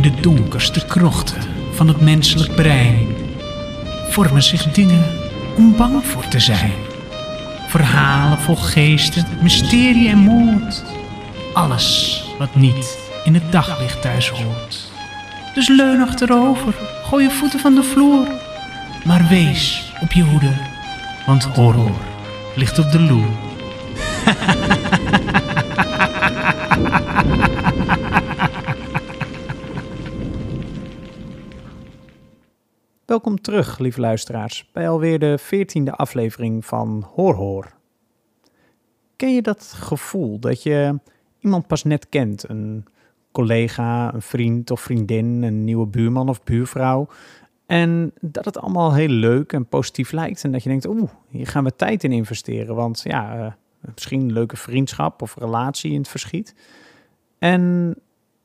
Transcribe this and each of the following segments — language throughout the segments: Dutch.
In de donkerste krochten van het menselijk brein vormen zich dingen om bang voor te zijn. Verhalen vol geesten, mysterie en moord. Alles wat niet in het daglicht thuis hoort. Dus leun achterover, gooi je voeten van de vloer. Maar wees op je hoede, want horror ligt op de loer. Welkom terug, lieve luisteraars, bij alweer de veertiende aflevering van Hoor Hoor. Ken je dat gevoel dat je iemand pas net kent? Een collega, een vriend of vriendin, een nieuwe buurman of buurvrouw. En dat het allemaal heel leuk en positief lijkt. En dat je denkt, oeh, hier gaan we tijd in investeren. Want ja, uh, misschien een leuke vriendschap of relatie in het verschiet. En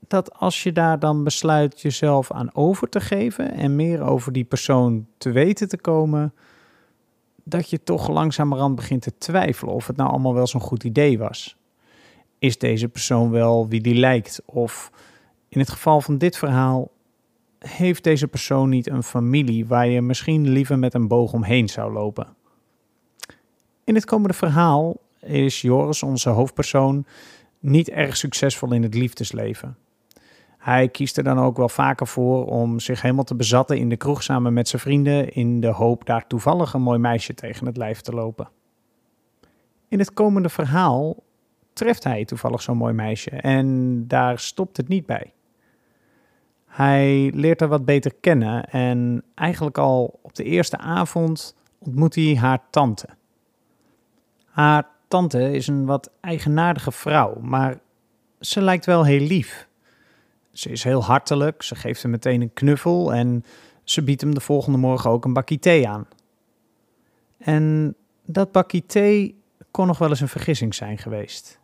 dat als je daar dan besluit jezelf aan over te geven en meer over die persoon te weten te komen, dat je toch langzamerhand begint te twijfelen of het nou allemaal wel zo'n goed idee was. Is deze persoon wel wie die lijkt? Of in het geval van dit verhaal, heeft deze persoon niet een familie waar je misschien liever met een boog omheen zou lopen? In het komende verhaal is Joris, onze hoofdpersoon, niet erg succesvol in het liefdesleven. Hij kiest er dan ook wel vaker voor om zich helemaal te bezatten in de kroeg samen met zijn vrienden in de hoop daar toevallig een mooi meisje tegen het lijf te lopen. In het komende verhaal treft hij toevallig zo'n mooi meisje en daar stopt het niet bij. Hij leert haar wat beter kennen en eigenlijk al op de eerste avond ontmoet hij haar tante. Haar tante is een wat eigenaardige vrouw, maar ze lijkt wel heel lief. Ze is heel hartelijk, ze geeft hem meteen een knuffel en ze biedt hem de volgende morgen ook een bakje thee aan. En dat bakje thee kon nog wel eens een vergissing zijn geweest.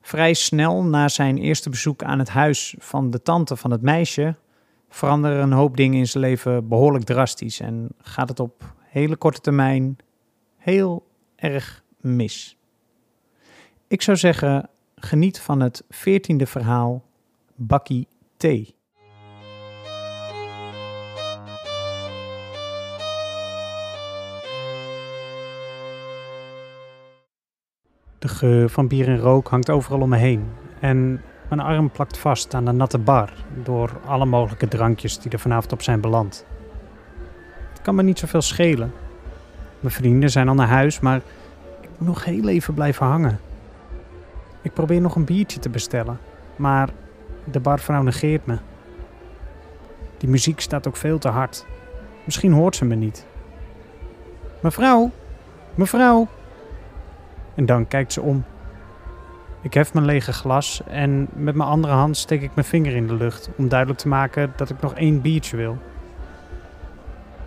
Vrij snel na zijn eerste bezoek aan het huis van de tante van het meisje veranderen een hoop dingen in zijn leven behoorlijk drastisch en gaat het op hele korte termijn heel erg mis. Ik zou zeggen, geniet van het veertiende verhaal bakkie thee. De geur van bier en rook hangt overal om me heen. En mijn arm plakt vast aan de natte bar door alle mogelijke drankjes die er vanavond op zijn beland. Het kan me niet zoveel schelen. Mijn vrienden zijn al naar huis, maar ik moet nog heel even blijven hangen. Ik probeer nog een biertje te bestellen, maar de barvrouw negeert me. Die muziek staat ook veel te hard. Misschien hoort ze me niet. Mevrouw, mevrouw. En dan kijkt ze om. Ik hef mijn lege glas en met mijn andere hand steek ik mijn vinger in de lucht om duidelijk te maken dat ik nog één biertje wil.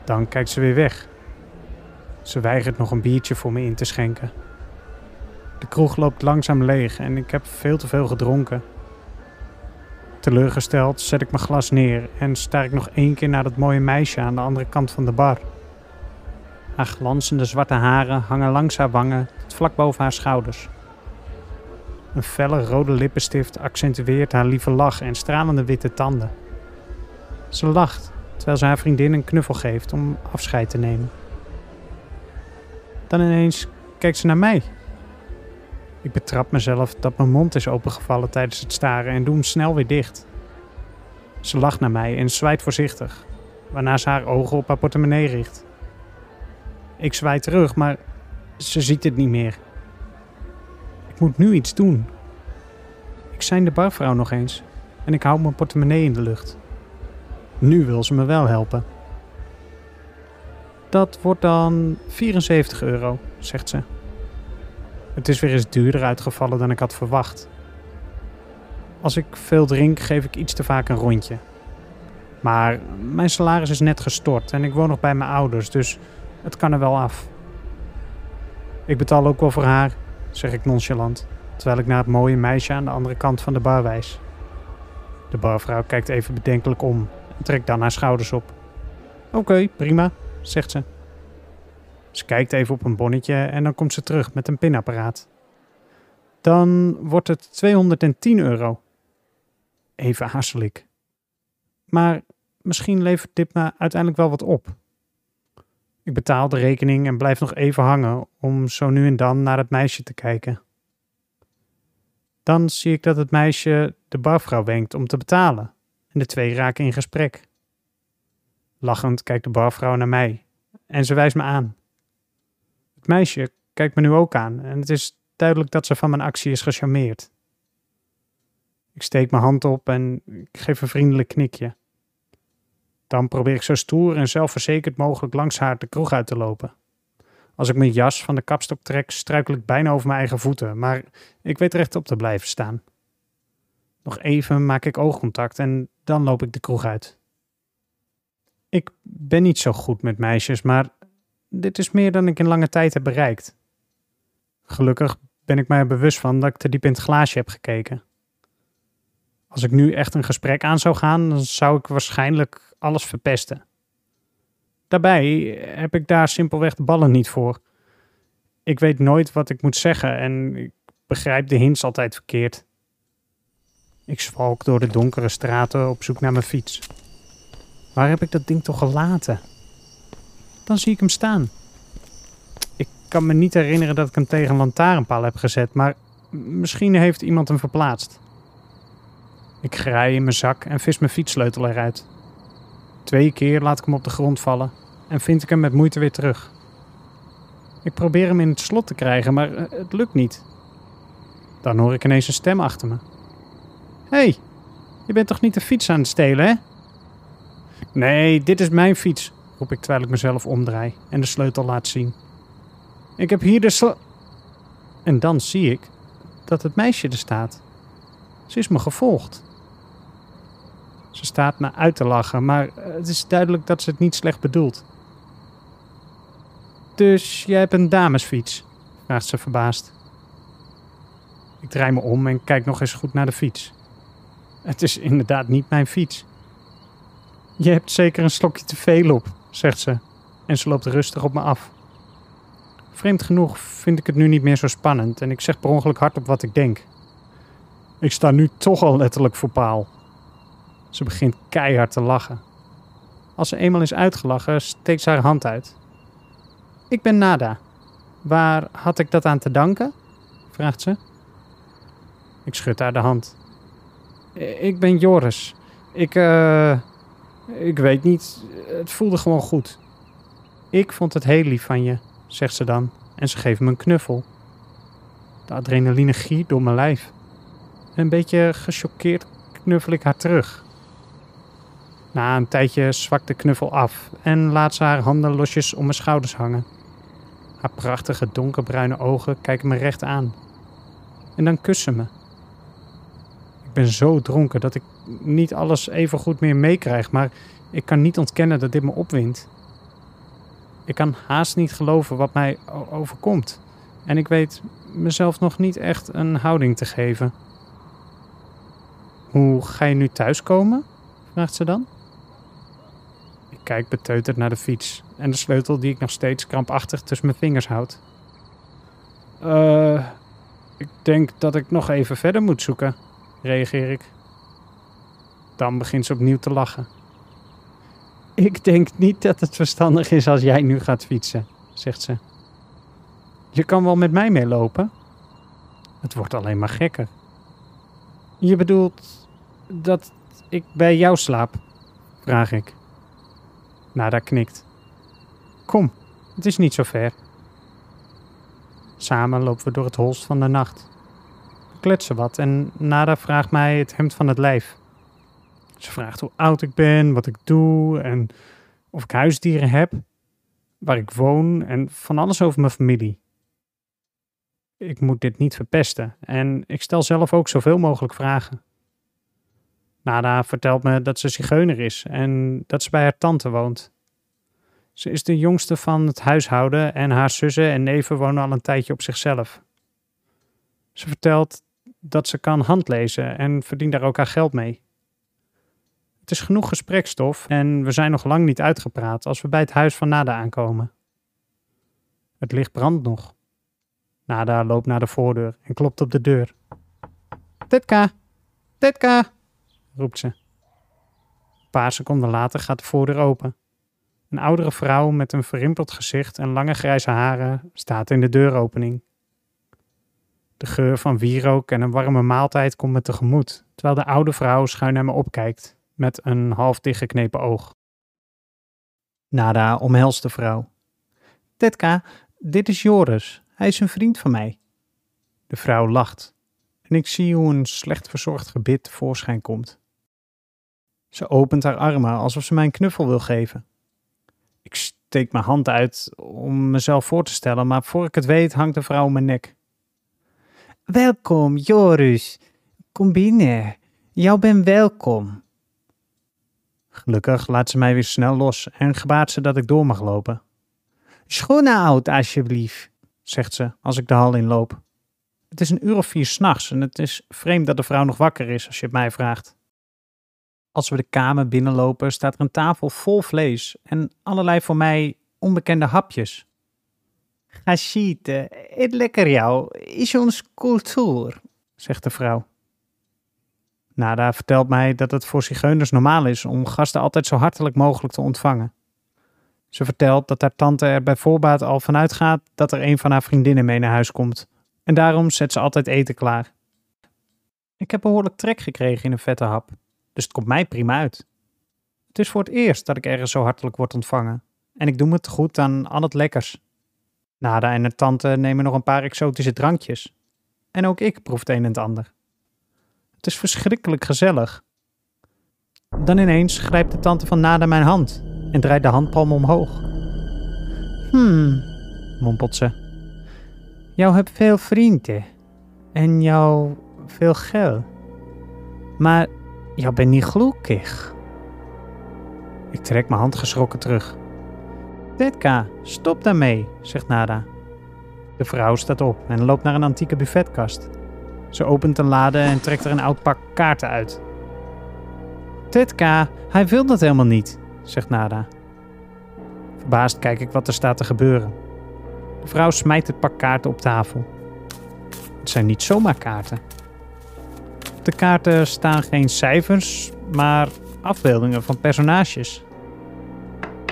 Dan kijkt ze weer weg. Ze weigert nog een biertje voor me in te schenken. De kroeg loopt langzaam leeg en ik heb veel te veel gedronken. Teleurgesteld zet ik mijn glas neer en staar ik nog één keer naar dat mooie meisje aan de andere kant van de bar. Haar glanzende zwarte haren hangen langs haar wangen tot vlak boven haar schouders. Een felle rode lippenstift accentueert haar lieve lach en stralende witte tanden. Ze lacht terwijl ze haar vriendin een knuffel geeft om afscheid te nemen. Dan ineens kijkt ze naar mij. Ik betrap mezelf dat mijn mond is opengevallen tijdens het staren en doe hem snel weer dicht. Ze lacht naar mij en zwaait voorzichtig, waarna ze haar ogen op haar portemonnee richt. Ik zwaai terug, maar ze ziet het niet meer. Ik moet nu iets doen. Ik zijn de barvrouw nog eens en ik hou mijn portemonnee in de lucht. Nu wil ze me wel helpen. Dat wordt dan 74 euro, zegt ze. Het is weer eens duurder uitgevallen dan ik had verwacht. Als ik veel drink, geef ik iets te vaak een rondje. Maar mijn salaris is net gestort en ik woon nog bij mijn ouders, dus het kan er wel af. Ik betaal ook wel voor haar, zeg ik nonchalant, terwijl ik naar het mooie meisje aan de andere kant van de bar wijs. De barvrouw kijkt even bedenkelijk om en trekt dan haar schouders op. Oké, prima, zegt ze. Ze kijkt even op een bonnetje en dan komt ze terug met een pinapparaat. Dan wordt het 210 euro. Even hassel ik. Maar misschien levert dit me uiteindelijk wel wat op. Ik betaal de rekening en blijf nog even hangen om zo nu en dan naar het meisje te kijken. Dan zie ik dat het meisje de barvrouw wenkt om te betalen en de twee raken in gesprek. Lachend kijkt de barvrouw naar mij en ze wijst me aan. Het meisje kijkt me nu ook aan en het is duidelijk dat ze van mijn actie is gecharmeerd. Ik steek mijn hand op en ik geef een vriendelijk knikje. Dan probeer ik zo stoer en zelfverzekerd mogelijk langs haar de kroeg uit te lopen. Als ik mijn jas van de kapstok trek, struikel ik bijna over mijn eigen voeten, maar ik weet rechtop te blijven staan. Nog even maak ik oogcontact en dan loop ik de kroeg uit. Ik ben niet zo goed met meisjes, maar dit is meer dan ik in lange tijd heb bereikt. Gelukkig ben ik mij bewust van dat ik te diep in het glaasje heb gekeken. Als ik nu echt een gesprek aan zou gaan, dan zou ik waarschijnlijk alles verpesten. Daarbij heb ik daar simpelweg de ballen niet voor. Ik weet nooit wat ik moet zeggen en ik begrijp de hints altijd verkeerd. Ik zwalk door de donkere straten op zoek naar mijn fiets. Waar heb ik dat ding toch gelaten? Dan zie ik hem staan. Ik kan me niet herinneren dat ik hem tegen een lantaarnpaal heb gezet, maar misschien heeft iemand hem verplaatst. Ik graai in mijn zak en vis mijn fietssleutel eruit. Twee keer laat ik hem op de grond vallen en vind ik hem met moeite weer terug. Ik probeer hem in het slot te krijgen, maar eh, het lukt niet. Dan hoor ik ineens een stem achter me. Hé, hey, je bent toch niet de fiets aan het stelen, hè? Nee, dit is mijn fiets, roep ik terwijl ik mezelf omdraai en de sleutel laat zien. Ik heb hier de sl... En dan zie ik dat het meisje er staat. Ze is me gevolgd. Ze staat me uit te lachen, maar het is duidelijk dat ze het niet slecht bedoelt. Dus jij hebt een damesfiets? vraagt ze verbaasd. Ik draai me om en kijk nog eens goed naar de fiets. Het is inderdaad niet mijn fiets. Je hebt zeker een slokje te veel op, zegt ze, en ze loopt rustig op me af. Vreemd genoeg vind ik het nu niet meer zo spannend en ik zeg per ongeluk hardop wat ik denk. Ik sta nu toch al letterlijk voor paal. Ze begint keihard te lachen. Als ze eenmaal is uitgelachen, steekt ze haar hand uit. Ik ben Nada. Waar had ik dat aan te danken? vraagt ze. Ik schud haar de hand. Ik ben Joris. Ik, eh. Ik weet niet. Het voelde gewoon goed. Ik vond het heel lief van je, zegt ze dan. En ze geeft me een knuffel. De adrenaline giert door mijn lijf. Een beetje gechoqueerd knuffel ik haar terug. Na een tijdje zwakt de knuffel af en laat ze haar handen losjes om mijn schouders hangen. Haar prachtige donkerbruine ogen kijken me recht aan. En dan kussen me. Ik ben zo dronken dat ik niet alles even goed meer meekrijg, maar ik kan niet ontkennen dat dit me opwindt. Ik kan haast niet geloven wat mij overkomt. En ik weet mezelf nog niet echt een houding te geven. Hoe ga je nu thuiskomen? vraagt ze dan. Ik kijk beteuterd naar de fiets en de sleutel die ik nog steeds krampachtig tussen mijn vingers houd. Uh, ik denk dat ik nog even verder moet zoeken, reageer ik. Dan begint ze opnieuw te lachen. Ik denk niet dat het verstandig is als jij nu gaat fietsen, zegt ze. Je kan wel met mij meelopen. Het wordt alleen maar gekker. Je bedoelt dat ik bij jou slaap? vraag ik. Nada knikt. Kom, het is niet zo ver. Samen lopen we door het holst van de nacht. We kletsen wat en Nada vraagt mij het hemd van het lijf. Ze vraagt hoe oud ik ben, wat ik doe en of ik huisdieren heb, waar ik woon en van alles over mijn familie. Ik moet dit niet verpesten en ik stel zelf ook zoveel mogelijk vragen. Nada vertelt me dat ze zigeuner is en dat ze bij haar tante woont. Ze is de jongste van het huishouden en haar zussen en neven wonen al een tijdje op zichzelf. Ze vertelt dat ze kan handlezen en verdient daar ook haar geld mee. Is genoeg gesprekstof en we zijn nog lang niet uitgepraat als we bij het huis van Nada aankomen. Het licht brandt nog. Nada loopt naar de voordeur en klopt op de deur. Tetka, Tetka, roept ze. paar seconden later gaat de voordeur open. Een oudere vrouw met een verrimpeld gezicht en lange grijze haren staat in de deuropening. De geur van wierook en een warme maaltijd komt me tegemoet, terwijl de oude vrouw schuin naar me opkijkt, met een half dichtgeknepen oog. Nada omhelst de vrouw. Tetka, dit is Joris. Hij is een vriend van mij. De vrouw lacht en ik zie hoe een slecht verzorgd gebit tevoorschijn komt. Ze opent haar armen alsof ze mij een knuffel wil geven. Ik steek mijn hand uit om mezelf voor te stellen, maar voor ik het weet hangt de vrouw om mijn nek. Welkom, Joris. Kom binnen. Jou ben welkom. Gelukkig laat ze mij weer snel los en gebaart ze dat ik door mag lopen. Schoenen uit, alsjeblieft, zegt ze als ik de hal inloop. Het is een uur of vier s'nachts en het is vreemd dat de vrouw nog wakker is als je het mij vraagt. Als we de kamer binnenlopen, staat er een tafel vol vlees en allerlei voor mij onbekende hapjes. Ga eet lekker jou, is ons cultuur, zegt de vrouw. Nada vertelt mij dat het voor zigeuners normaal is om gasten altijd zo hartelijk mogelijk te ontvangen. Ze vertelt dat haar tante er bij voorbaat al vanuit gaat dat er een van haar vriendinnen mee naar huis komt. En daarom zet ze altijd eten klaar. Ik heb behoorlijk trek gekregen in een vette hap, dus het komt mij prima uit. Het is voor het eerst dat ik ergens zo hartelijk word ontvangen. En ik doe me te goed aan al het lekkers. Nada en haar tante nemen nog een paar exotische drankjes. En ook ik proef het een en het ander. Het is verschrikkelijk gezellig. Dan ineens grijpt de tante van Nada mijn hand en draait de handpalm omhoog. Hmm, mompelt ze. Jou hebt veel vrienden en jou veel geld. Maar jou bent niet gelukkig. Ik trek mijn hand geschrokken terug. Tetka, stop daarmee, zegt Nada. De vrouw staat op en loopt naar een antieke buffetkast. Ze opent een lade en trekt er een oud pak kaarten uit. Tetka, hij wil dat helemaal niet, zegt Nada. Verbaasd kijk ik wat er staat te gebeuren. De vrouw smijt het pak kaarten op tafel. Het zijn niet zomaar kaarten. Op de kaarten staan geen cijfers, maar afbeeldingen van personages.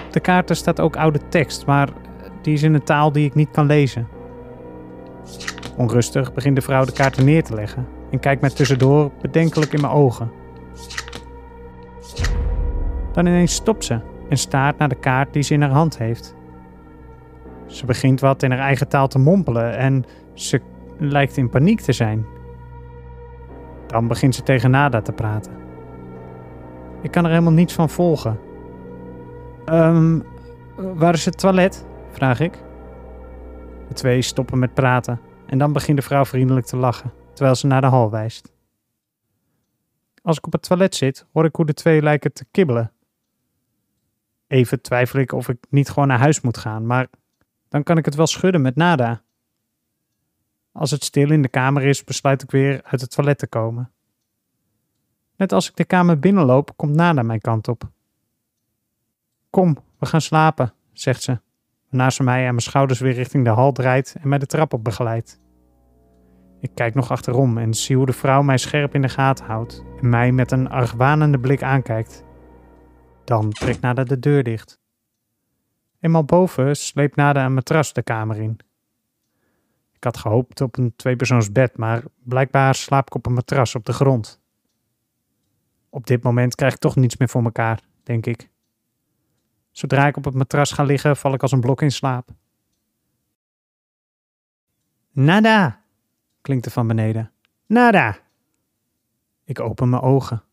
Op de kaarten staat ook oude tekst, maar die is in een taal die ik niet kan lezen. Onrustig begint de vrouw de kaarten neer te leggen en kijkt mij tussendoor bedenkelijk in mijn ogen. Dan ineens stopt ze en staart naar de kaart die ze in haar hand heeft. Ze begint wat in haar eigen taal te mompelen en ze lijkt in paniek te zijn. Dan begint ze tegen Nada te praten. Ik kan er helemaal niets van volgen. Um, waar is het toilet? vraag ik. De twee stoppen met praten en dan begint de vrouw vriendelijk te lachen, terwijl ze naar de hal wijst. Als ik op het toilet zit, hoor ik hoe de twee lijken te kibbelen. Even twijfel ik of ik niet gewoon naar huis moet gaan, maar dan kan ik het wel schudden met nada. Als het stil in de kamer is, besluit ik weer uit het toilet te komen. Net als ik de kamer binnenloop, komt Nada mijn kant op. Kom, we gaan slapen, zegt ze, waarna ze mij aan mijn schouders weer richting de hal draait en mij de trap op begeleidt. Ik kijk nog achterom en zie hoe de vrouw mij scherp in de gaten houdt en mij met een argwanende blik aankijkt. Dan trekt Nada de deur dicht. Eenmaal boven sleept Nada een matras de kamer in. Ik had gehoopt op een tweepersoonsbed, maar blijkbaar slaap ik op een matras op de grond. Op dit moment krijg ik toch niets meer voor elkaar, denk ik. Zodra ik op het matras ga liggen, val ik als een blok in slaap. Nada, klinkt er van beneden. Nada. Ik open mijn ogen.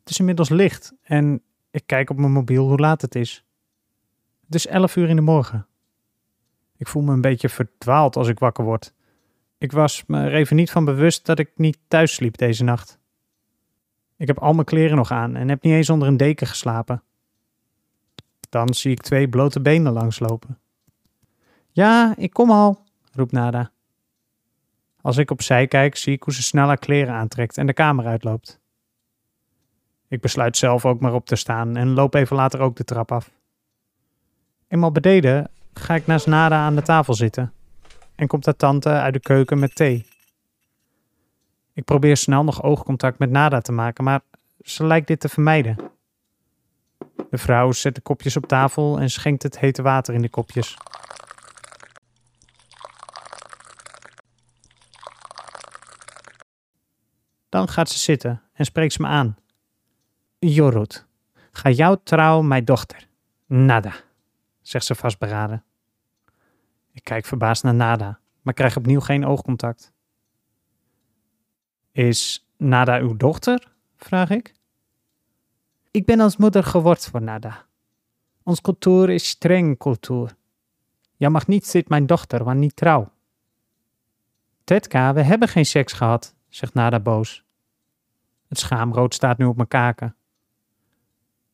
Het is inmiddels licht en ik kijk op mijn mobiel hoe laat het is. Het is 11 uur in de morgen. Ik voel me een beetje verdwaald als ik wakker word. Ik was me er even niet van bewust dat ik niet thuis sliep deze nacht. Ik heb al mijn kleren nog aan en heb niet eens onder een deken geslapen. Dan zie ik twee blote benen langslopen. Ja, ik kom al, roept Nada. Als ik opzij kijk, zie ik hoe ze snel haar kleren aantrekt en de kamer uitloopt. Ik besluit zelf ook maar op te staan en loop even later ook de trap af. Eenmaal beneden ga ik naast Nada aan de tafel zitten en komt haar tante uit de keuken met thee. Ik probeer snel nog oogcontact met Nada te maken, maar ze lijkt dit te vermijden. De vrouw zet de kopjes op tafel en schenkt het hete water in de kopjes. Dan gaat ze zitten en spreekt ze me aan. Jorut, ga jou trouw mijn dochter. Nada, zegt ze vastberaden. Ik kijk verbaasd naar Nada, maar krijg opnieuw geen oogcontact. Is Nada uw dochter? vraag ik. Ik ben als moeder geworden voor Nada. Ons cultuur is streng cultuur. Je mag niet zitten mijn dochter, want niet trouw. Tetka, we hebben geen seks gehad, zegt Nada boos. Het schaamrood staat nu op mijn kaken.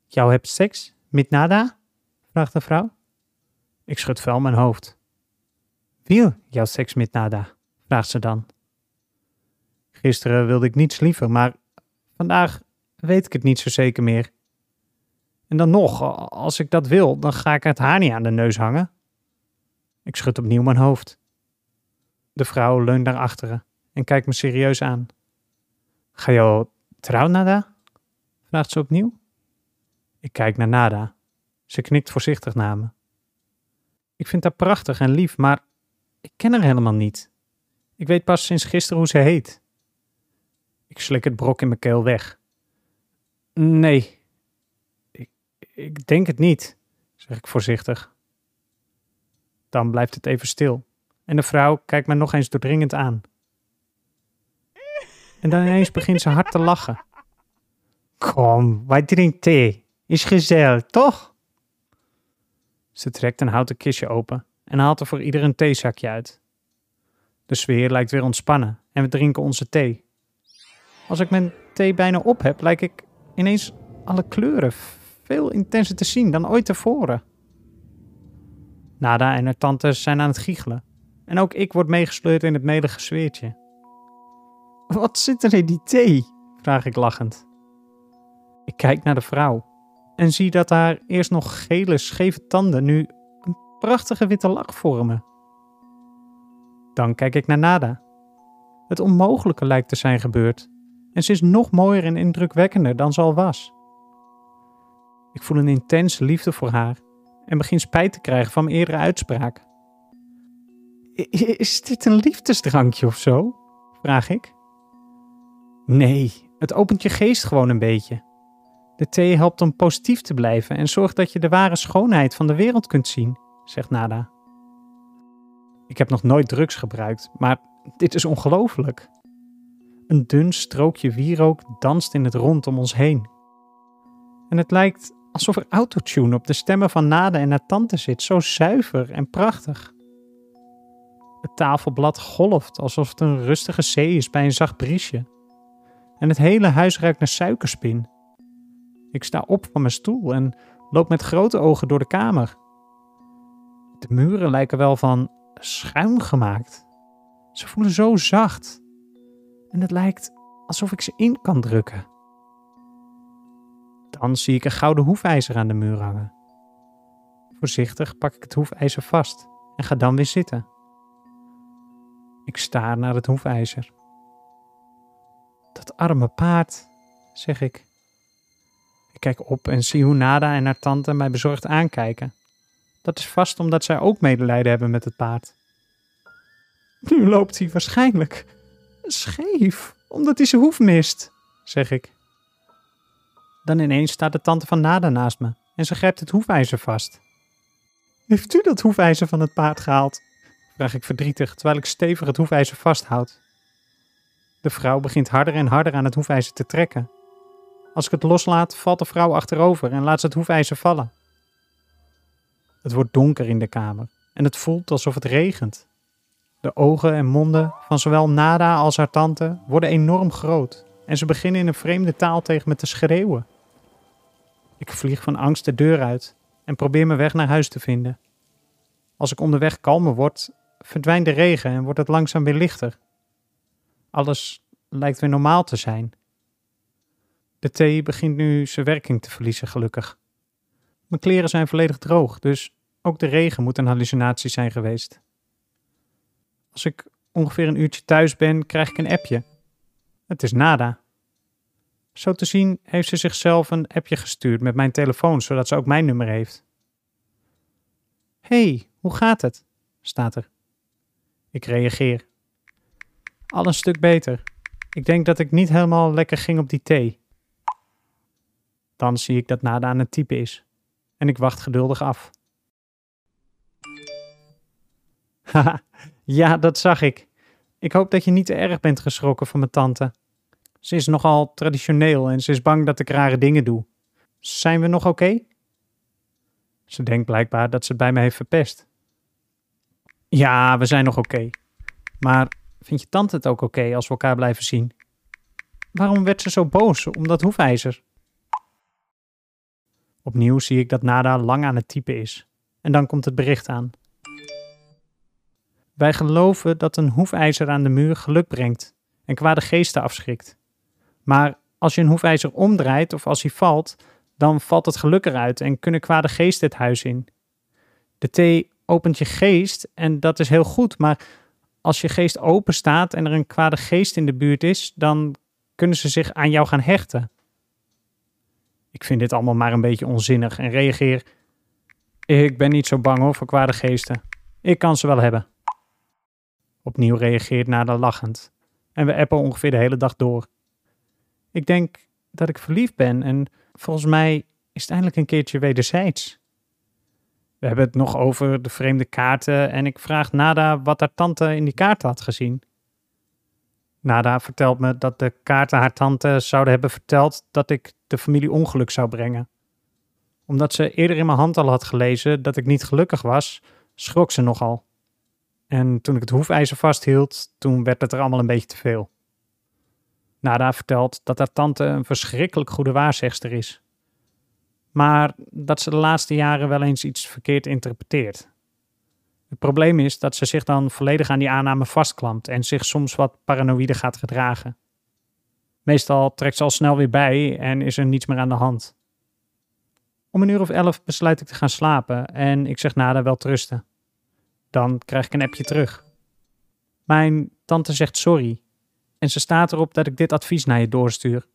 Jou hebt seks met Nada? vraagt de vrouw. Ik schud vuil mijn hoofd. Wil jouw seks met Nada? vraagt ze dan. Gisteren wilde ik niets liever, maar vandaag weet ik het niet zo zeker meer. En dan nog, als ik dat wil, dan ga ik het haar niet aan de neus hangen. Ik schud opnieuw mijn hoofd. De vrouw leunt naar achteren en kijkt me serieus aan. Ga je al trouw, Nada? vraagt ze opnieuw. Ik kijk naar Nada. Ze knikt voorzichtig naar me. Ik vind haar prachtig en lief, maar ik ken haar helemaal niet. Ik weet pas sinds gisteren hoe ze heet. Ik slik het brok in mijn keel weg. Nee, ik, ik denk het niet, zeg ik voorzichtig. Dan blijft het even stil en de vrouw kijkt me nog eens doordringend aan. En dan ineens begint ze hard te lachen. Kom, wij drinken thee. Is gezellig, toch? Ze trekt een houten kistje open en haalt er voor ieder een theezakje uit. De sfeer lijkt weer ontspannen en we drinken onze thee. Als ik mijn thee bijna op heb, lijkt ik ineens alle kleuren veel intenser te zien dan ooit tevoren. Nada en haar tante zijn aan het giechelen. En ook ik word meegesleurd in het melige sfeertje. Wat zit er in die thee? vraag ik lachend. Ik kijk naar de vrouw en zie dat haar eerst nog gele, scheve tanden nu een prachtige witte lach vormen. Dan kijk ik naar Nada. Het onmogelijke lijkt te zijn gebeurd en ze is nog mooier en indrukwekkender dan ze al was. Ik voel een intense liefde voor haar en begin spijt te krijgen van mijn eerdere uitspraak. Is dit een liefdesdrankje of zo? vraag ik. Nee, het opent je geest gewoon een beetje. De thee helpt om positief te blijven en zorgt dat je de ware schoonheid van de wereld kunt zien, zegt Nada. Ik heb nog nooit drugs gebruikt, maar dit is ongelooflijk. Een dun strookje wierook danst in het rond om ons heen. En het lijkt alsof er autotune op de stemmen van Nada en haar tante zit, zo zuiver en prachtig. Het tafelblad golft alsof het een rustige zee is bij een zacht briesje. En het hele huis ruikt naar suikerspin. Ik sta op van mijn stoel en loop met grote ogen door de kamer. De muren lijken wel van schuim gemaakt. Ze voelen zo zacht. En het lijkt alsof ik ze in kan drukken. Dan zie ik een gouden hoefijzer aan de muur hangen. Voorzichtig pak ik het hoefijzer vast en ga dan weer zitten. Ik staar naar het hoefijzer. Dat arme paard, zeg ik. Ik kijk op en zie hoe Nada en haar tante mij bezorgd aankijken. Dat is vast omdat zij ook medelijden hebben met het paard. Nu loopt hij waarschijnlijk scheef, omdat hij zijn hoef mist, zeg ik. Dan ineens staat de tante van Nada naast me en ze grijpt het hoefijzer vast. Heeft u dat hoefijzer van het paard gehaald? vraag ik verdrietig terwijl ik stevig het hoefijzer vasthoud. De vrouw begint harder en harder aan het hoefijzer te trekken. Als ik het loslaat, valt de vrouw achterover en laat ze het hoefijzer vallen. Het wordt donker in de kamer en het voelt alsof het regent. De ogen en monden van zowel Nada als haar tante worden enorm groot en ze beginnen in een vreemde taal tegen me te schreeuwen. Ik vlieg van angst de deur uit en probeer mijn weg naar huis te vinden. Als ik onderweg kalmer word, verdwijnt de regen en wordt het langzaam weer lichter. Alles lijkt weer normaal te zijn. De thee begint nu zijn werking te verliezen, gelukkig. Mijn kleren zijn volledig droog, dus ook de regen moet een hallucinatie zijn geweest. Als ik ongeveer een uurtje thuis ben, krijg ik een appje. Het is nada. Zo te zien heeft ze zichzelf een appje gestuurd met mijn telefoon, zodat ze ook mijn nummer heeft. hey, hoe gaat het? staat er. Ik reageer. Al een stuk beter. Ik denk dat ik niet helemaal lekker ging op die thee. Dan zie ik dat Nada aan het typen is. En ik wacht geduldig af. Haha, ja, dat zag ik. Ik hoop dat je niet te erg bent geschrokken van mijn tante. Ze is nogal traditioneel en ze is bang dat ik rare dingen doe. Zijn we nog oké? Ze denkt blijkbaar dat ze het bij me heeft verpest. Ja, we zijn nog oké. Maar vind je tante het ook oké als we elkaar blijven zien? Waarom werd ze zo boos om dat hoefijzer? Opnieuw zie ik dat Nada lang aan het typen is. En dan komt het bericht aan. Wij geloven dat een hoefijzer aan de muur geluk brengt en kwade geesten afschrikt. Maar als je een hoefijzer omdraait of als hij valt, dan valt het geluk eruit en kunnen kwade geesten het huis in. De thee opent je geest en dat is heel goed, maar als je geest open staat en er een kwade geest in de buurt is, dan kunnen ze zich aan jou gaan hechten. Ik vind dit allemaal maar een beetje onzinnig en reageer. Ik ben niet zo bang hoor voor kwade geesten. Ik kan ze wel hebben. Opnieuw reageert Nada lachend. En we appen ongeveer de hele dag door. Ik denk dat ik verliefd ben en volgens mij is het eindelijk een keertje wederzijds. We hebben het nog over de vreemde kaarten en ik vraag Nada wat haar tante in die kaarten had gezien. Nada vertelt me dat de kaarten haar tante zouden hebben verteld dat ik de familie ongeluk zou brengen. Omdat ze eerder in mijn hand al had gelezen dat ik niet gelukkig was, schrok ze nogal. En toen ik het hoefijzer vasthield, toen werd het er allemaal een beetje te veel. Nada vertelt dat haar tante een verschrikkelijk goede waarzegster is. Maar dat ze de laatste jaren wel eens iets verkeerd interpreteert. Het probleem is dat ze zich dan volledig aan die aanname vastklampt en zich soms wat paranoïde gaat gedragen. Meestal trekt ze al snel weer bij en is er niets meer aan de hand. Om een uur of elf besluit ik te gaan slapen en ik zeg Nada wel te rusten. Dan krijg ik een appje terug. Mijn tante zegt sorry en ze staat erop dat ik dit advies naar je doorstuur.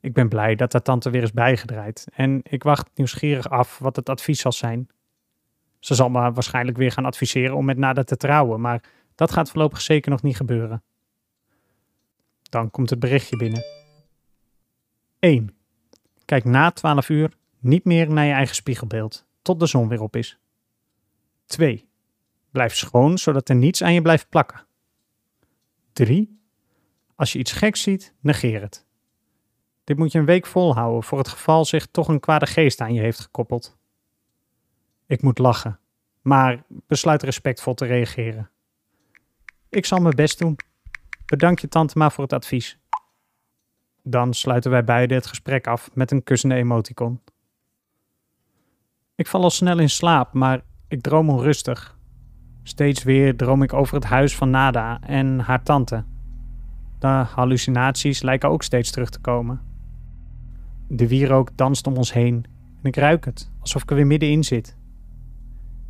Ik ben blij dat de tante weer is bijgedraaid en ik wacht nieuwsgierig af wat het advies zal zijn. Ze zal me waarschijnlijk weer gaan adviseren om met Nada te trouwen, maar dat gaat voorlopig zeker nog niet gebeuren. Dan komt het berichtje binnen. 1. Kijk na 12 uur niet meer naar je eigen spiegelbeeld, tot de zon weer op is. 2. Blijf schoon, zodat er niets aan je blijft plakken. 3. Als je iets geks ziet, negeer het. Dit moet je een week volhouden voor het geval zich toch een kwade geest aan je heeft gekoppeld. Ik moet lachen, maar besluit respectvol te reageren. Ik zal mijn best doen. Bedank je tante maar voor het advies. Dan sluiten wij beiden het gesprek af met een kussende emoticon. Ik val al snel in slaap, maar ik droom onrustig. Steeds weer droom ik over het huis van Nada en haar tante. De hallucinaties lijken ook steeds terug te komen. De wierook danst om ons heen en ik ruik het, alsof ik er weer middenin zit.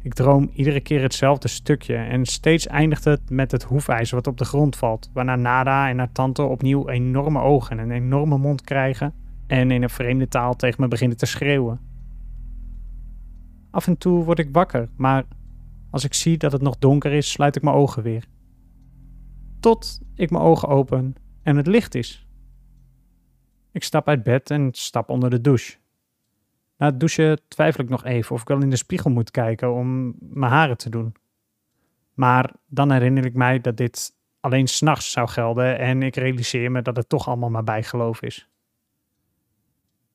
Ik droom iedere keer hetzelfde stukje en steeds eindigt het met het hoefijzer wat op de grond valt, waarna Nada en haar tante opnieuw enorme ogen en een enorme mond krijgen en in een vreemde taal tegen me beginnen te schreeuwen. Af en toe word ik wakker, maar als ik zie dat het nog donker is, sluit ik mijn ogen weer. Tot ik mijn ogen open en het licht is. Ik stap uit bed en stap onder de douche. Na het douchen twijfel ik nog even of ik wel in de spiegel moet kijken om mijn haren te doen. Maar dan herinner ik mij dat dit alleen s'nachts zou gelden en ik realiseer me dat het toch allemaal maar bijgeloof is.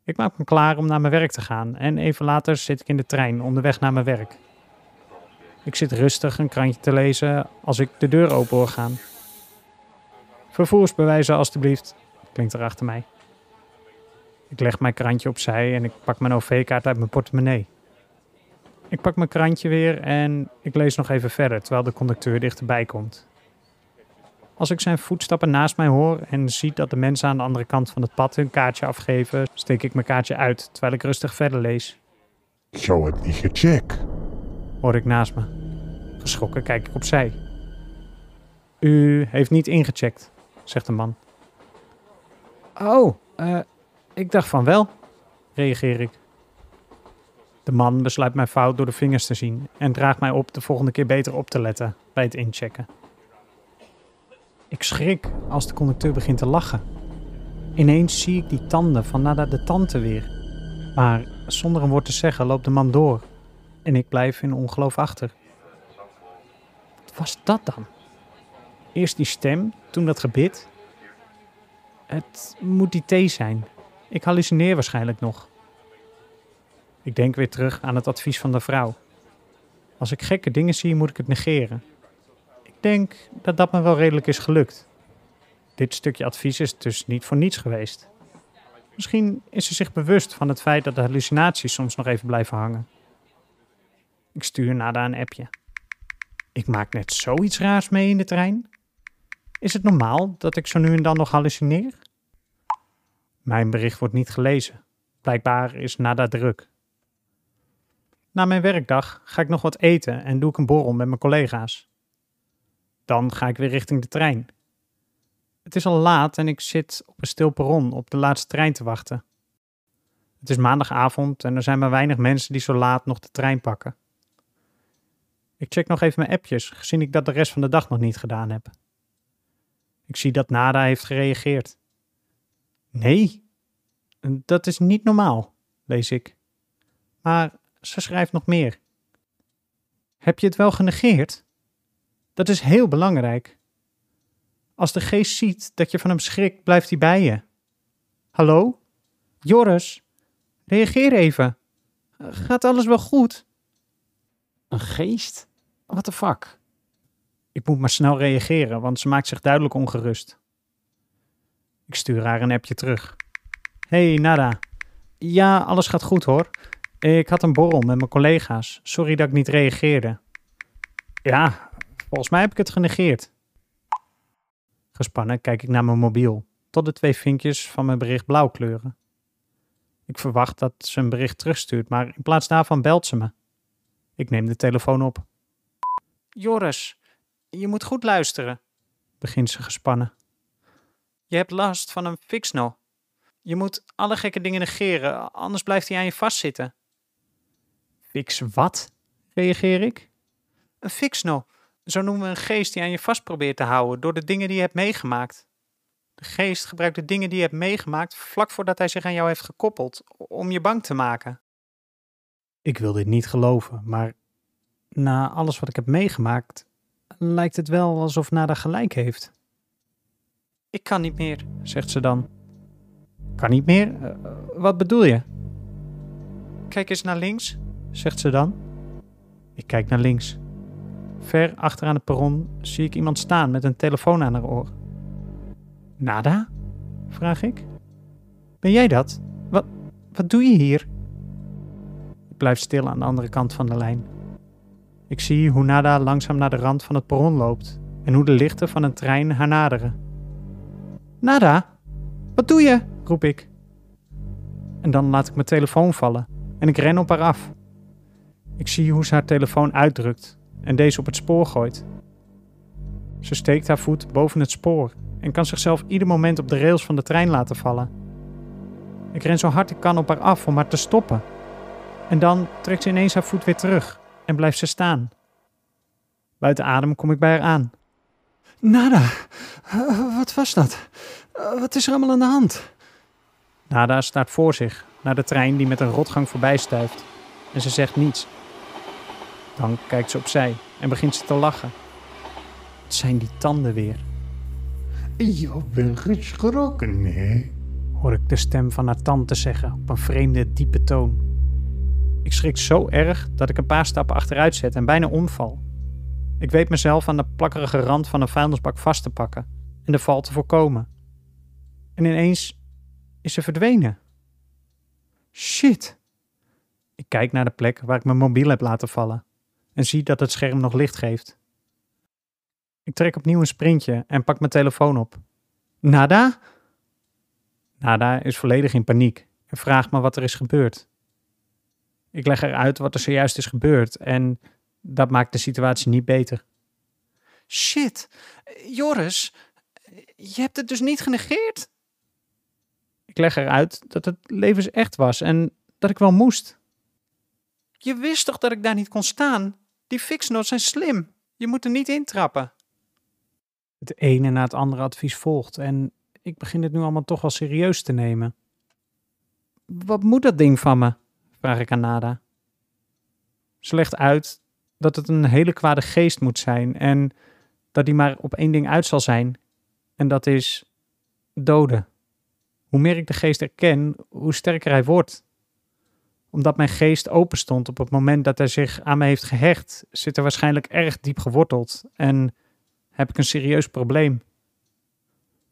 Ik maak me klaar om naar mijn werk te gaan en even later zit ik in de trein onderweg naar mijn werk. Ik zit rustig een krantje te lezen als ik de deur open hoor gaan. Vervoersbewijzen alstublieft, klinkt er achter mij. Ik leg mijn krantje opzij en ik pak mijn OV-kaart uit mijn portemonnee. Ik pak mijn krantje weer en ik lees nog even verder terwijl de conducteur dichterbij komt. Als ik zijn voetstappen naast mij hoor en zie dat de mensen aan de andere kant van het pad hun kaartje afgeven, steek ik mijn kaartje uit terwijl ik rustig verder lees. Zo heb niet gecheckt. Hoor ik naast me. Geschrokken kijk ik opzij. U heeft niet ingecheckt, zegt de man. Oh, Eh, ik dacht van wel, reageer ik. De man besluit mijn fout door de vingers te zien en draagt mij op de volgende keer beter op te letten bij het inchecken. Ik schrik als de conducteur begint te lachen. Ineens zie ik die tanden van Nada de tante weer. Maar zonder een woord te zeggen loopt de man door en ik blijf in ongeloof achter. Wat was dat dan? Eerst die stem, toen dat gebit. Het moet die thee zijn. Ik hallucineer waarschijnlijk nog. Ik denk weer terug aan het advies van de vrouw. Als ik gekke dingen zie, moet ik het negeren. Ik denk dat dat me wel redelijk is gelukt. Dit stukje advies is dus niet voor niets geweest. Misschien is ze zich bewust van het feit dat de hallucinaties soms nog even blijven hangen. Ik stuur Nada een appje. Ik maak net zoiets raars mee in de trein. Is het normaal dat ik zo nu en dan nog hallucineer? Mijn bericht wordt niet gelezen. Blijkbaar is Nada druk. Na mijn werkdag ga ik nog wat eten en doe ik een borrel met mijn collega's. Dan ga ik weer richting de trein. Het is al laat en ik zit op een stil perron op de laatste trein te wachten. Het is maandagavond en er zijn maar weinig mensen die zo laat nog de trein pakken. Ik check nog even mijn appjes, gezien ik dat de rest van de dag nog niet gedaan heb. Ik zie dat Nada heeft gereageerd. Nee, dat is niet normaal, lees ik. Maar ze schrijft nog meer. Heb je het wel genegeerd? Dat is heel belangrijk. Als de geest ziet dat je van hem schrikt, blijft hij bij je. Hallo? Joris? Reageer even. Gaat alles wel goed? Een geest? What the fuck? Ik moet maar snel reageren, want ze maakt zich duidelijk ongerust. Ik stuur haar een appje terug. Hey, Nada. Ja, alles gaat goed hoor. Ik had een borrel met mijn collega's. Sorry dat ik niet reageerde. Ja, volgens mij heb ik het genegeerd. Gespannen kijk ik naar mijn mobiel, tot de twee vinkjes van mijn bericht blauw kleuren. Ik verwacht dat ze een bericht terugstuurt, maar in plaats daarvan belt ze me. Ik neem de telefoon op. Joris, je moet goed luisteren, begint ze gespannen. Je hebt last van een fixno. Je moet alle gekke dingen negeren, anders blijft hij aan je vastzitten. Fix wat? reageer ik. Een fixno. Zo noemen we een geest die aan je vast probeert te houden door de dingen die je hebt meegemaakt. De geest gebruikt de dingen die je hebt meegemaakt vlak voordat hij zich aan jou heeft gekoppeld, om je bang te maken. Ik wil dit niet geloven, maar na alles wat ik heb meegemaakt, lijkt het wel alsof Nada gelijk heeft. Ik kan niet meer, zegt ze dan. Kan niet meer? Uh, wat bedoel je? Kijk eens naar links, zegt ze dan. Ik kijk naar links. Ver achteraan het perron zie ik iemand staan met een telefoon aan haar oor. Nada? vraag ik. Ben jij dat? Wat, wat doe je hier? Blijf stil aan de andere kant van de lijn. Ik zie hoe Nada langzaam naar de rand van het perron loopt en hoe de lichten van een trein haar naderen. Nada, wat doe je? roep ik. En dan laat ik mijn telefoon vallen en ik ren op haar af. Ik zie hoe ze haar telefoon uitdrukt en deze op het spoor gooit. Ze steekt haar voet boven het spoor en kan zichzelf ieder moment op de rails van de trein laten vallen. Ik ren zo hard ik kan op haar af om haar te stoppen. En dan trekt ze ineens haar voet weer terug en blijft ze staan. Buiten adem kom ik bij haar aan. Nada, wat was dat? Wat is er allemaal aan de hand? Nada staat voor zich, naar de trein die met een rotgang voorbij stuift. En ze zegt niets. Dan kijkt ze opzij en begint ze te lachen. Het zijn die tanden weer. Je bent geschrokken, hè? Hoor ik de stem van haar tante zeggen op een vreemde, diepe toon. Ik schrik zo erg dat ik een paar stappen achteruit zet en bijna omval. Ik weet mezelf aan de plakkerige rand van een vuilnisbak vast te pakken en de val te voorkomen. En ineens is ze verdwenen. Shit! Ik kijk naar de plek waar ik mijn mobiel heb laten vallen en zie dat het scherm nog licht geeft. Ik trek opnieuw een sprintje en pak mijn telefoon op. Nada? Nada is volledig in paniek en vraagt me wat er is gebeurd. Ik leg eruit wat er zojuist is gebeurd en dat maakt de situatie niet beter. Shit, Joris, je hebt het dus niet genegeerd? Ik leg eruit dat het levensecht was en dat ik wel moest. Je wist toch dat ik daar niet kon staan? Die fixnotes zijn slim. Je moet er niet intrappen. Het ene na het andere advies volgt en ik begin het nu allemaal toch wel serieus te nemen. Wat moet dat ding van me? Vraag ik aan Nada. Ze legt uit dat het een hele kwade geest moet zijn en dat die maar op één ding uit zal zijn. En dat is doden. Hoe meer ik de geest erken, hoe sterker hij wordt. Omdat mijn geest open stond op het moment dat hij zich aan me heeft gehecht, zit er waarschijnlijk erg diep geworteld en heb ik een serieus probleem.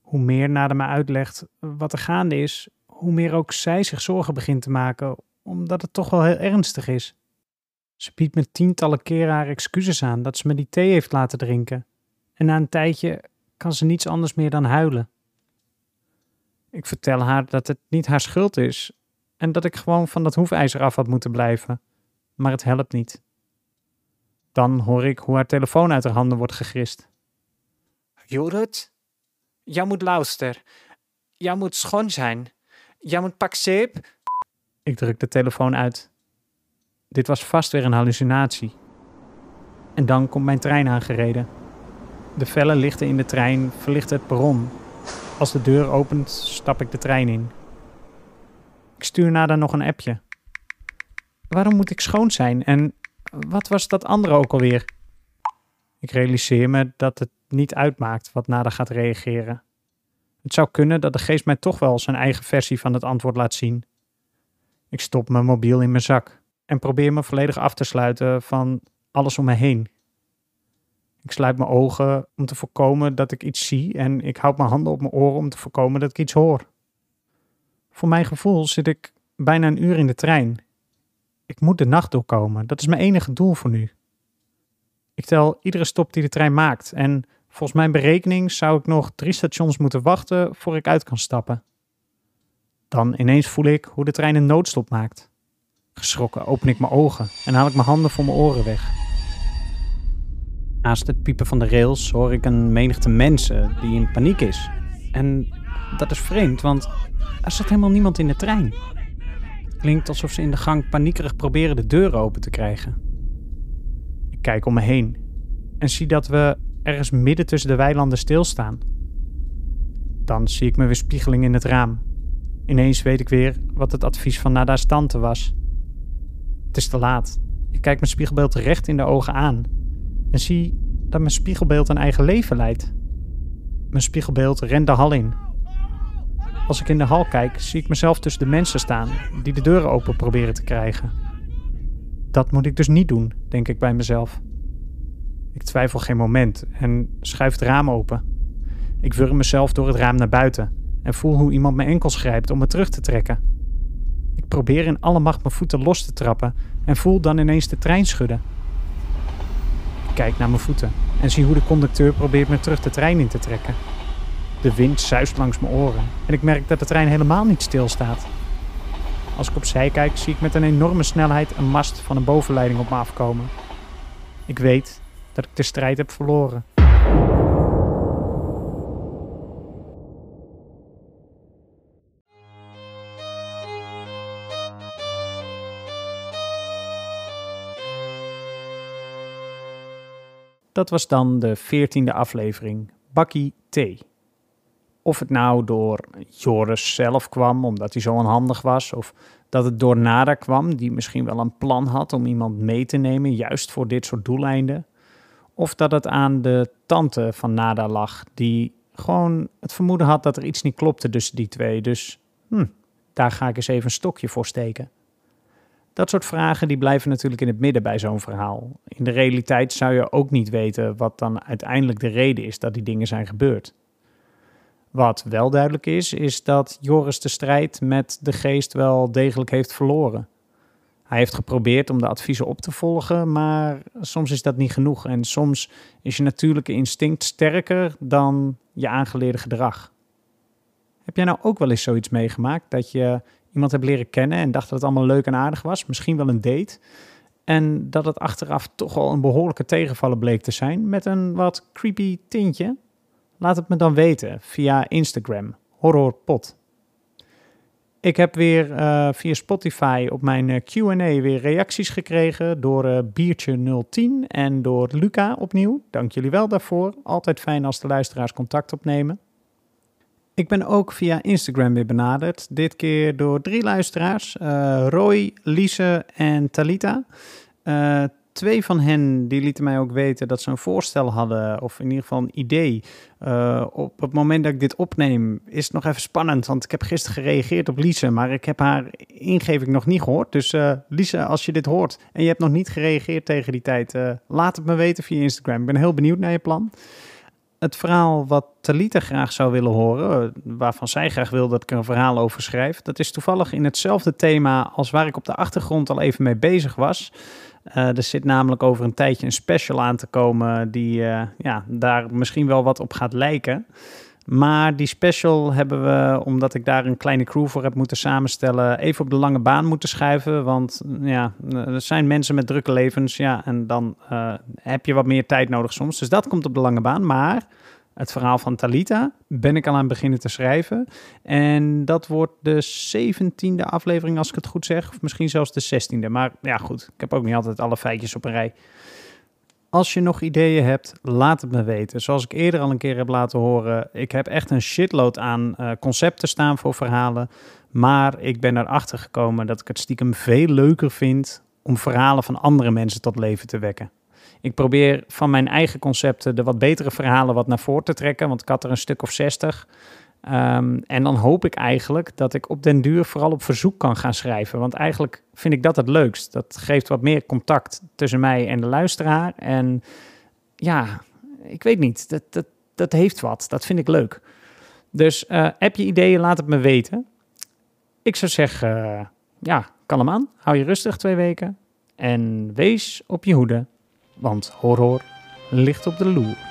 Hoe meer Nada me uitlegt wat er gaande is, hoe meer ook zij zich zorgen begint te maken, omdat het toch wel heel ernstig is. Ze biedt me tientallen keren haar excuses aan dat ze me die thee heeft laten drinken. En na een tijdje kan ze niets anders meer dan huilen. Ik vertel haar dat het niet haar schuld is en dat ik gewoon van dat hoefijzer af had moeten blijven. Maar het helpt niet. Dan hoor ik hoe haar telefoon uit haar handen wordt gegrist. Judith, jij moet luisteren. Jij moet schoon zijn. Jij moet pak zeep. Ik druk de telefoon uit. Dit was vast weer een hallucinatie. En dan komt mijn trein aangereden. De felle lichten in de trein verlichten het perron. Als de deur opent, stap ik de trein in. Ik stuur Nada nog een appje. Waarom moet ik schoon zijn en wat was dat andere ook alweer? Ik realiseer me dat het niet uitmaakt wat Nada gaat reageren. Het zou kunnen dat de geest mij toch wel zijn eigen versie van het antwoord laat zien. Ik stop mijn mobiel in mijn zak en probeer me volledig af te sluiten van alles om me heen. Ik sluit mijn ogen om te voorkomen dat ik iets zie en ik houd mijn handen op mijn oren om te voorkomen dat ik iets hoor. Voor mijn gevoel zit ik bijna een uur in de trein. Ik moet de nacht doorkomen, dat is mijn enige doel voor nu. Ik tel iedere stop die de trein maakt en volgens mijn berekening zou ik nog drie stations moeten wachten voor ik uit kan stappen. Dan ineens voel ik hoe de trein een noodstop maakt. Geschrokken open ik mijn ogen en haal ik mijn handen voor mijn oren weg. Naast het piepen van de rails hoor ik een menigte mensen die in paniek is. En dat is vreemd, want er zit helemaal niemand in de trein. Het klinkt alsof ze in de gang paniekerig proberen de deuren open te krijgen. Ik kijk om me heen en zie dat we ergens midden tussen de weilanden stilstaan. Dan zie ik me weer spiegeling in het raam. Ineens weet ik weer wat het advies van Nada's tante was. Het is te laat. Ik kijk mijn spiegelbeeld recht in de ogen aan en zie dat mijn spiegelbeeld een eigen leven leidt. Mijn spiegelbeeld rent de hal in. Als ik in de hal kijk, zie ik mezelf tussen de mensen staan die de deuren open proberen te krijgen. Dat moet ik dus niet doen, denk ik bij mezelf. Ik twijfel geen moment en schuif het raam open. Ik wurm mezelf door het raam naar buiten en voel hoe iemand mijn enkels grijpt om me terug te trekken. Ik probeer in alle macht mijn voeten los te trappen en voel dan ineens de trein schudden. Ik kijk naar mijn voeten en zie hoe de conducteur probeert me terug de trein in te trekken. De wind zuist langs mijn oren en ik merk dat de trein helemaal niet stilstaat. Als ik opzij kijk, zie ik met een enorme snelheid een mast van een bovenleiding op me afkomen. Ik weet dat ik de strijd heb verloren. Dat was dan de veertiende aflevering, Bakkie Thee. Of het nou door Joris zelf kwam, omdat hij zo onhandig was, of dat het door Nada kwam, die misschien wel een plan had om iemand mee te nemen, juist voor dit soort doeleinden. Of dat het aan de tante van Nada lag, die gewoon het vermoeden had dat er iets niet klopte tussen die twee. Dus hm, daar ga ik eens even een stokje voor steken. Dat soort vragen die blijven natuurlijk in het midden bij zo'n verhaal. In de realiteit zou je ook niet weten wat dan uiteindelijk de reden is dat die dingen zijn gebeurd. Wat wel duidelijk is, is dat Joris de strijd met de geest wel degelijk heeft verloren. Hij heeft geprobeerd om de adviezen op te volgen, maar soms is dat niet genoeg. En soms is je natuurlijke instinct sterker dan je aangeleerde gedrag. Heb jij nou ook wel eens zoiets meegemaakt dat je iemand hebt leren kennen en dacht dat het allemaal leuk en aardig was, misschien wel een date, en dat het achteraf toch wel een behoorlijke tegenvaller bleek te zijn met een wat creepy tintje? Laat het me dan weten via Instagram, horrorpot. Ik heb weer uh, via Spotify op mijn uh, Q&A weer reacties gekregen door uh, Biertje010 en door Luca opnieuw. Dank jullie wel daarvoor. Altijd fijn als de luisteraars contact opnemen. Ik ben ook via Instagram weer benaderd. Dit keer door drie luisteraars: Roy, Lise en Talita twee van hen die lieten mij ook weten dat ze een voorstel hadden, of in ieder geval een idee. Uh, op het moment dat ik dit opneem, is het nog even spannend, want ik heb gisteren gereageerd op Lise, maar ik heb haar ingeving nog niet gehoord. Dus uh, Lise, als je dit hoort en je hebt nog niet gereageerd tegen die tijd, laat het me weten via Instagram. Ik ben heel benieuwd naar je plan. Het verhaal wat Talita graag zou willen horen, waarvan zij graag wil dat ik er een verhaal over schrijf, dat is toevallig in hetzelfde thema als waar ik op de achtergrond al even mee bezig was. Uh, er zit namelijk over een tijdje een special aan te komen die uh, ja, daar misschien wel wat op gaat lijken. Maar die special hebben we, omdat ik daar een kleine crew voor heb moeten samenstellen, even op de lange baan moeten schuiven. Want ja, er zijn mensen met drukke levens, ja, en dan uh, heb je wat meer tijd nodig soms. Dus dat komt op de lange baan. Maar het verhaal van Talita ben ik al aan het beginnen te schrijven. En dat wordt de 17e aflevering, als ik het goed zeg. Of misschien zelfs de 16e. Maar ja, goed. Ik heb ook niet altijd alle feitjes op een rij. Als je nog ideeën hebt, laat het me weten. Zoals ik eerder al een keer heb laten horen, ik heb echt een shitload aan uh, concepten staan voor verhalen. Maar ik ben erachter gekomen dat ik het stiekem veel leuker vind om verhalen van andere mensen tot leven te wekken. Ik probeer van mijn eigen concepten de wat betere verhalen wat naar voren te trekken, want ik had er een stuk of 60. Um, en dan hoop ik eigenlijk dat ik op den duur vooral op verzoek kan gaan schrijven. Want eigenlijk vind ik dat het leukst. Dat geeft wat meer contact tussen mij en de luisteraar. En ja, ik weet niet. Dat, dat, dat heeft wat. Dat vind ik leuk. Dus uh, heb je ideeën, laat het me weten. Ik zou zeggen, uh, ja, kalm aan. Hou je rustig twee weken. En wees op je hoede want horror ligt op de loer.